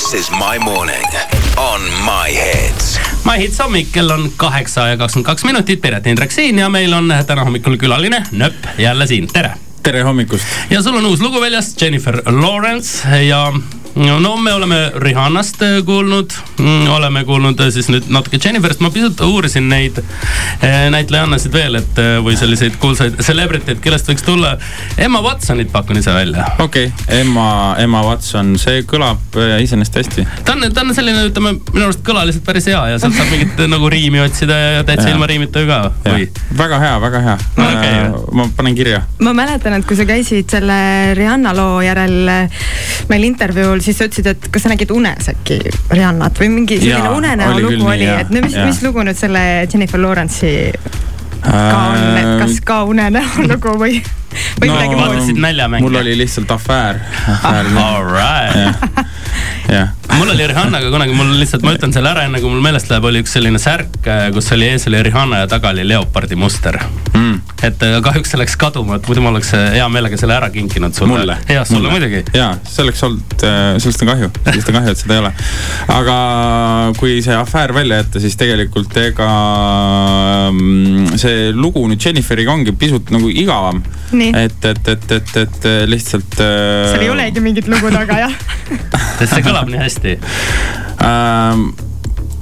This is my morning on my hits. My Hits hommik, kell on kaheksa ja kakskümmend kaks minutit, Piret Indrek siin ja meil on täna hommikul külaline Nööp jälle siin, tere. tere hommikust. ja sul on uus lugu väljas, Jennifer Lawrence ja no me oleme Rihannast äh, kuulnud, oleme kuulnud äh, siis nüüd natuke Jenniferist, ma pisut uurisin neid äh, näitlejannasid veel, et või selliseid kuulsaid celebrity'd, kellest võiks tulla. Emma Watsonit pakun ise välja. okei okay., Emma, Emma Watson, see kõlab iseenesest hästi. ta on, ta on selline, ütleme minu arust kõlaliselt päris hea ja sealt saab mingit nagu riimi otsida ja täitsa ilma riimita ka, või? väga hea, väga hea okay,. ma panen kirja. ma mäletan, et kui sa käisid selle Rihanna loo järel meil intervjuul algul siis sa ütlesid, et kas sa nägid unes äkki Rihannat või mingi selline unenäo lugu oli, et no mis, mis lugu nüüd selle Jennifer Lawrence'i ka on, et kas ka unenäo lugu või? või no, midagi muud? mul oli lihtsalt afäär. All right. jah mul oli Rihannaga kunagi, mul lihtsalt, ma ütlen selle ära, enne kui mul meelest läheb, oli üks selline särk, kus oli ees oli Rihanna ja taga oli leopardi muster mm.. et äh, kahjuks see läks kaduma, et muidu ma oleks äh, hea meelega selle ära kinkinud sulle. mulle? jah, sulle muidugi. jaa, see oleks olnud, äh, sellest on kahju, sellest on kahju, et seda ei ole. aga kui see afäär välja jätta, siis tegelikult ega mm, see lugu nüüd Jenniferiga ongi pisut nagu igavam. et, et, et, et, et lihtsalt. seal ei olegi mingit lugu taga, jah sest see kõlab nii hästi ähm,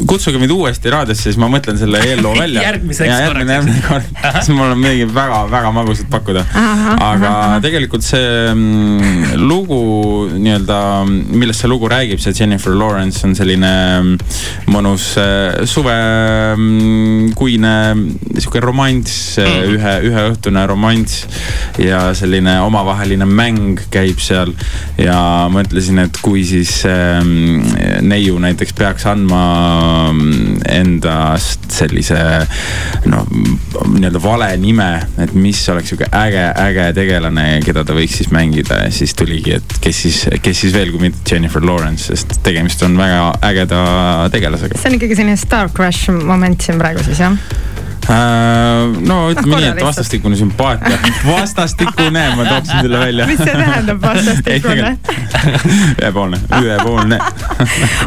kutsuge mind uuesti raadiosse, siis ma mõtlen selle eelloo välja. järgmiseks ja järgmine, järgmine kord, siis mul on midagi väga-väga magusat pakkuda. aga aha. tegelikult see mm, lugu nii-öelda, millest see lugu räägib, see Jennifer Lawrence on selline mm, mõnus äh, suvekuine mm, sihuke romanss mm., ühe, üheõhtune romanss ja selline omavaheline mäng käib seal. ja mõtlesin, et kui siis äh, neiu näiteks peaks andma endast sellise noh, nii-öelda vale nime, et mis oleks sihuke äge, äge tegelane, keda ta võiks siis mängida ja siis tuligi, et kes siis, kes siis veel kui mitte Jennifer Lawrence, sest tegemist on väga ägeda tegelasega. see on ikkagi selline star crush moment siin praegu siis jah? Äh, no ütleme ah, nii, et vastastikune sümpaatia, vastastikune, ma tooksin selle välja. mis see tähendab, vastastikune? ühepoolne, ühepoolne.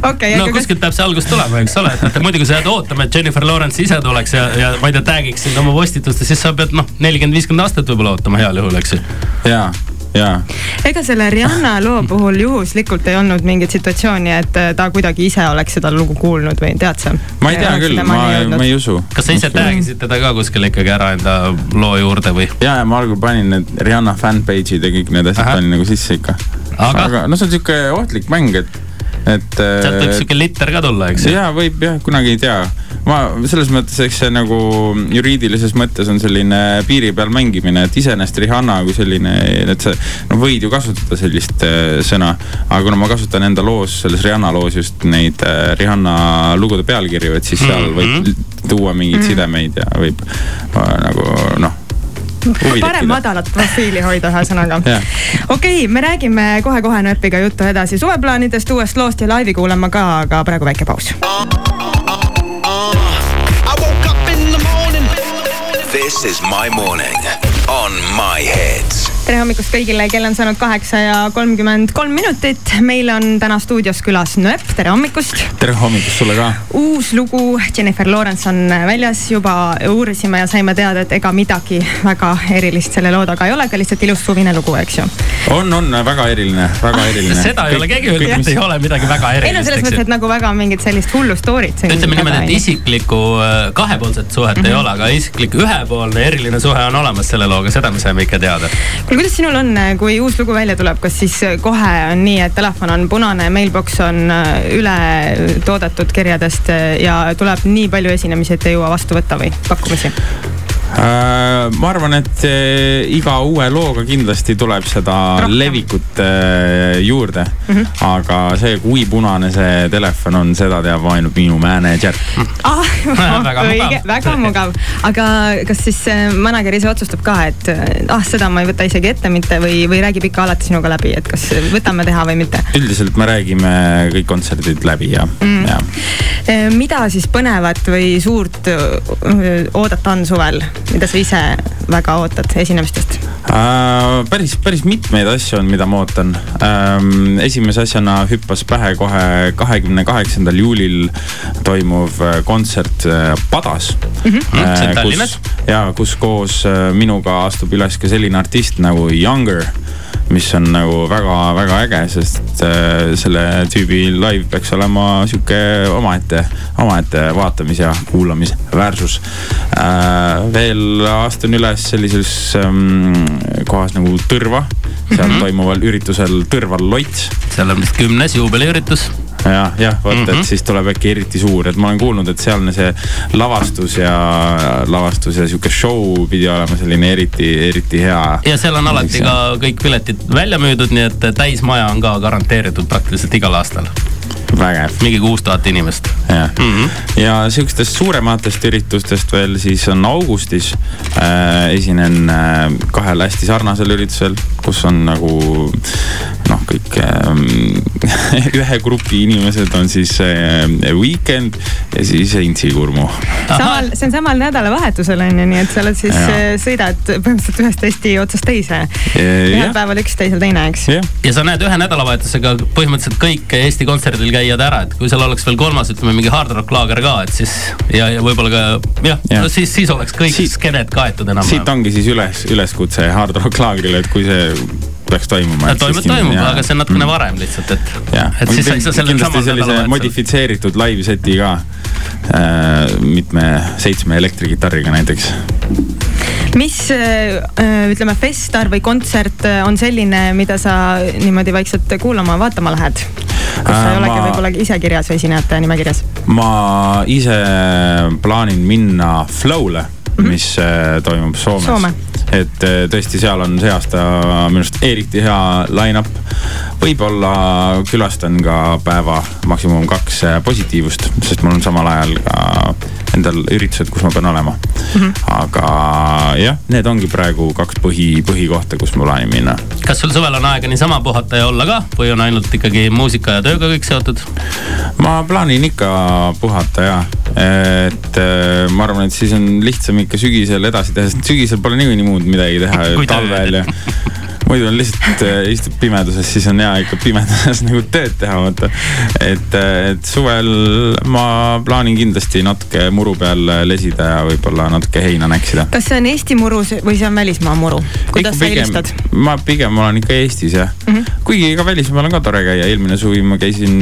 okei, no kuskilt peab see algus tulema, eks ole, et muidu kui sa jääd ootama, et Jennifer Lawrence ise tuleks ja, ja ma ei tea, tag'iks sind oma postitustes, siis sa pead noh, nelikümmend, viiskümmend aastat võib-olla ootama heal juhul, eks ju. jaa. Ega selle Rihanna loo puhul juhuslikult ei olnud mingit situatsiooni, et äh, ta kuidagi ise oleks seda lugu kuulnud või tead sa? ma ei tea küll, ma, ma ei usu. kas sa ise tag isid teda ka kuskil ikkagi ära enda loo juurde või? ja, ja ma algul panin need Rihanna fanpage'id ja kõik need asjad panin nagu sisse ikka. aga, aga no see on sihuke ohtlik mäng, et et. sealt võib sihuke litter ka tulla, eks ju? jaa, võib jah, kunagi ei tea. Ma selles mõttes, eks see nagu juriidilises mõttes on selline piiri peal mängimine, et iseenesest Rihanna kui selline, et sa no võid ju kasutada sellist äh, sõna. aga kuna ma kasutan enda loos, selles Rihanna loos just neid äh, Rihanna lugude pealkirju, et siis seal võib tuua mingeid mm -hmm. sidemeid ja võib äh, nagu noh parem madalat profiili hoida, ühesõnaga. okei me räägime kohe-kohe nööpiga juttu edasi suveplaanidest, uuest loost ja laivi kuulama ka, aga praegu väike paus. This is my morning on my head tere hommikust kõigile, kell on saanud kaheksa ja kolmkümmend kolm minutit. meil on täna stuudios külas Nööp, tere hommikust. tere hommikust sulle ka. uus lugu, Jennifer Lawrence on väljas, juba uurisime ja saime teada, et ega midagi väga erilist selle loo taga ei ole, aga lihtsalt ilus suvine lugu, eks ju. on, on väga eriline, väga eriline. seda ei ole keegi öelnud, et ei ole midagi väga erilist. ei no selles mõttes, et nagu väga mingit sellist hullu story't. ütleme niimoodi, et isiklikku äh, kahepoolset suhet mm -hmm. ei mhm. ole, aga isiklik ühepoolne eriline suhe on olemas selle looga, seda me saime ikka teada kuule, kuidas sinul on, kui uus lugu välja tuleb, kas siis kohe on nii, et telefon on punane, mailbox on äh, üle toodetud kirjadest ja tuleb nii palju esinemisi, et ei jõua vastu võtta või pakkumisi? Äh, ma arvan, et äh, iga uue looga kindlasti tuleb seda Rohkem. levikut äh, juurde mm. -hmm. aga see, kui punane see telefon on, seda teab ainult minu mänedžer ah,. väga õige, väga mugav. aga kas siis manager ise otsustab ka, et ah, seda ma ei võta isegi ette mitte või, või räägib ikka alati sinuga läbi, et kas võtame teha või mitte? üldiselt me räägime kõik kontserdid läbi ja mm., ja. mida siis põnevat või suurt oodata on suvel? Mida sa ise väga ootad esinemistest? äh,? päris, päris mitmeid asju on, mida ma ootan ähm,. esimese asjana hüppas pähe kohe kahekümne kaheksandal juulil toimuv äh, kontsert äh, Padas mm. -hmm. Äh, Tallinnas. ja kus koos äh, minuga astub üles ka selline artist nagu Younger mis on nagu väga-väga äge, sest äh, selle tüübi live peaks olema sihuke omaette, omaette vaatamis- ja kuulamisväärsus äh,. veel astun üles sellises ähm, kohas nagu Tõrva, seal mm -hmm. toimuval üritusel Tõrval loits. seal on vist kümnes juubeliüritus jah, jah, vot mm, -hmm. et mhm. siis tuleb äkki eriti suur, et ma olen kuulnud, et sealne see lavastus ja, lavastus ja sihuke show pidi olema selline eriti, eriti hea. ja seal on alati ka kõik piletid välja müüdud, nii et täismaja on ka garanteeritud praktiliselt igal aastal vägev. mingi kuus tuhat inimest. jah mm -hmm., ja sihukestest suurematest üritustest veel siis on augustis äh, esinen äh, kahel hästi sarnasel üritusel, kus on nagu kõik äh, ühe grupi inimesed on siis äh, Weekend ja siis Intsi Kurmu. samal, see on samal nädalavahetusel on ju, nii et sa oled siis, äh, sõidad põhimõtteliselt ühest Eesti otsast teise. ühel päeval üks, teisel teine, eks. ja sa näed ühe nädalavahetusega põhimõtteliselt kõik Eesti kontserdil käijad ära, et kui seal oleks veel kolmas, ütleme mingi hard rock laager ka, et siis ja, ja võib-olla ka jah ja. no siis, siis oleks kõik siit, skeened kaetud enam-vähem. siit ongi siis üles, üleskutse hard rock laagrile, et kui see peaks toimuma. toimub, toimub, aga see on natukene mm. varem lihtsalt, et. et siis sa ei saa sellel samal sellise modifitseeritud live seti ka äh,. mitme, seitsme elektrikitarriga näiteks mis äh, ütleme, festival või kontsert äh, on selline, mida sa niimoodi vaikselt kuulama, vaatama lähed? kus sa ei äh, olegi võib-olla ise kirjas või esinejate nimekirjas? ma ise plaanin minna Flow'le mm, -hmm. mis toimub Soomes Soome et eh, tõesti, seal on see aasta minu arust eriti hea line-up. võib-olla külastan ka päeva maksimum kaks eh, positiivust, sest mul on samal ajal ka endal üritused, kus ma pean olema mm. -hmm. aga jah, need ongi praegu kaks põhi, põhikohta, kus ma plaanin minna. kas sul suvel on aega niisama puhata ja olla ka või on ainult ikkagi muusika ja tööga kõik seotud? ma plaanin ikka puhata ja, et eh, ma arvan, et siis on lihtsam ikka sügisel edasi teha, sest sügisel pole niikuinii muud midagi teha talvel ja muidu on lihtsalt äh, istud pimeduses, siis on hea ikka pimeduses nagu tööd teha, vaata. et, äh, et suvel ma plaanin kindlasti natuke muru peal lesida ja võib-olla natuke heina näksida. kas see on Eesti muru või see on välismaa muru? kuidas sa eelistad? ma pigem olen ikka Eestis jah mm. -hmm. kuigi ka välismaal on ka tore käia, eelmine suvi ma käisin,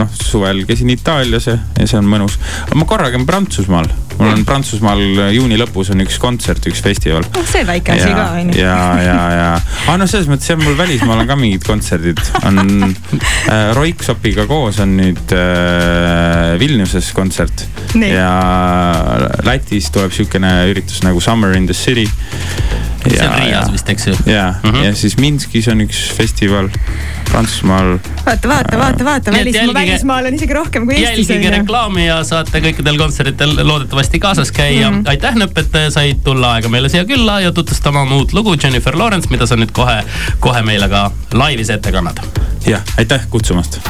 noh suvel käisin Itaalias ja, ja see on mõnus. aga ma korra käin Prantsusmaal mul on Prantsusmaal juuni lõpus on üks kontsert, üks festival. oh, see väike asi ka on ju. ja, ja, ja, aga noh, selles mõttes jah, mul välismaal on ka mingid kontserdid, on äh, Roiksopiga koos on nüüd äh, Vilniuses kontsert. ja Lätis tuleb sihukene üritus nagu Summer in the City see on Riias vist, eks ju? ja mm, -hmm. ja siis Minskis on üks festival, Prantsusmaal. vaata, vaata, vaata, vaata, välismaa, välismaal on isegi rohkem kui Eestis. jälgige reklaami ja saate kõikidel kontseritel loodetavasti kaasas käia mm. -hmm. aitäh, Nõpp, et said tulla aega meile siia külla ja tutvustama oma uut lugu Jennifer Lawrence, mida sa nüüd kohe, kohe meile ka laivis ette kannad. jah, aitäh kutsumast.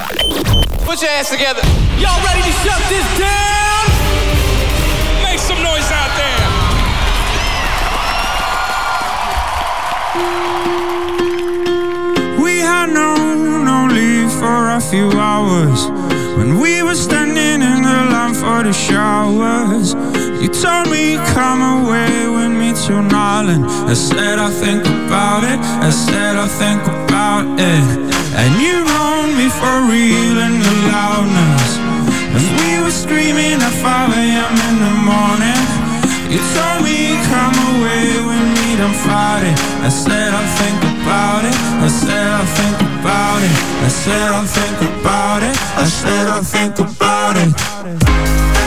Put your hands together. Y'all ready to shut this down? When we were standing in the line for the showers. You told me come away with me tonight, and I said I think about it. I said I think about it, and you owned me for real in the loudness. As we were screaming at 5 a.m. in the morning, you told me come away with me don't fight. I said I'll think about it. I said I'll think about it. I said I'll think about it. I said I'll think about it.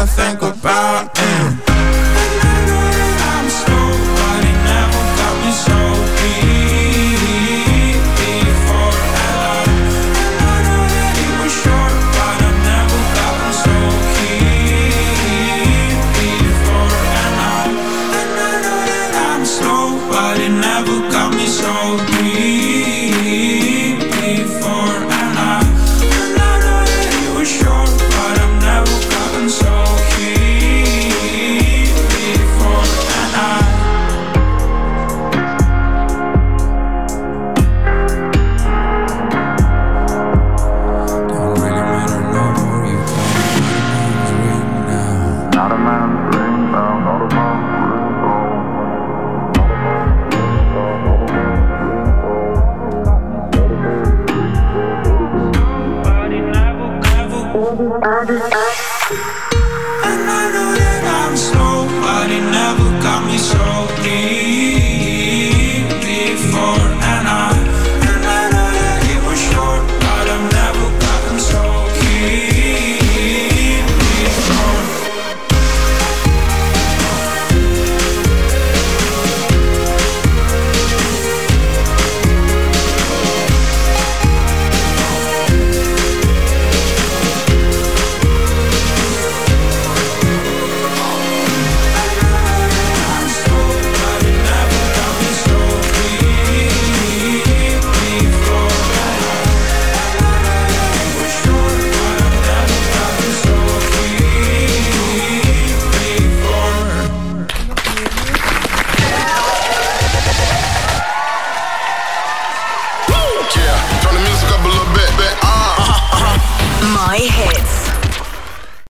I think about.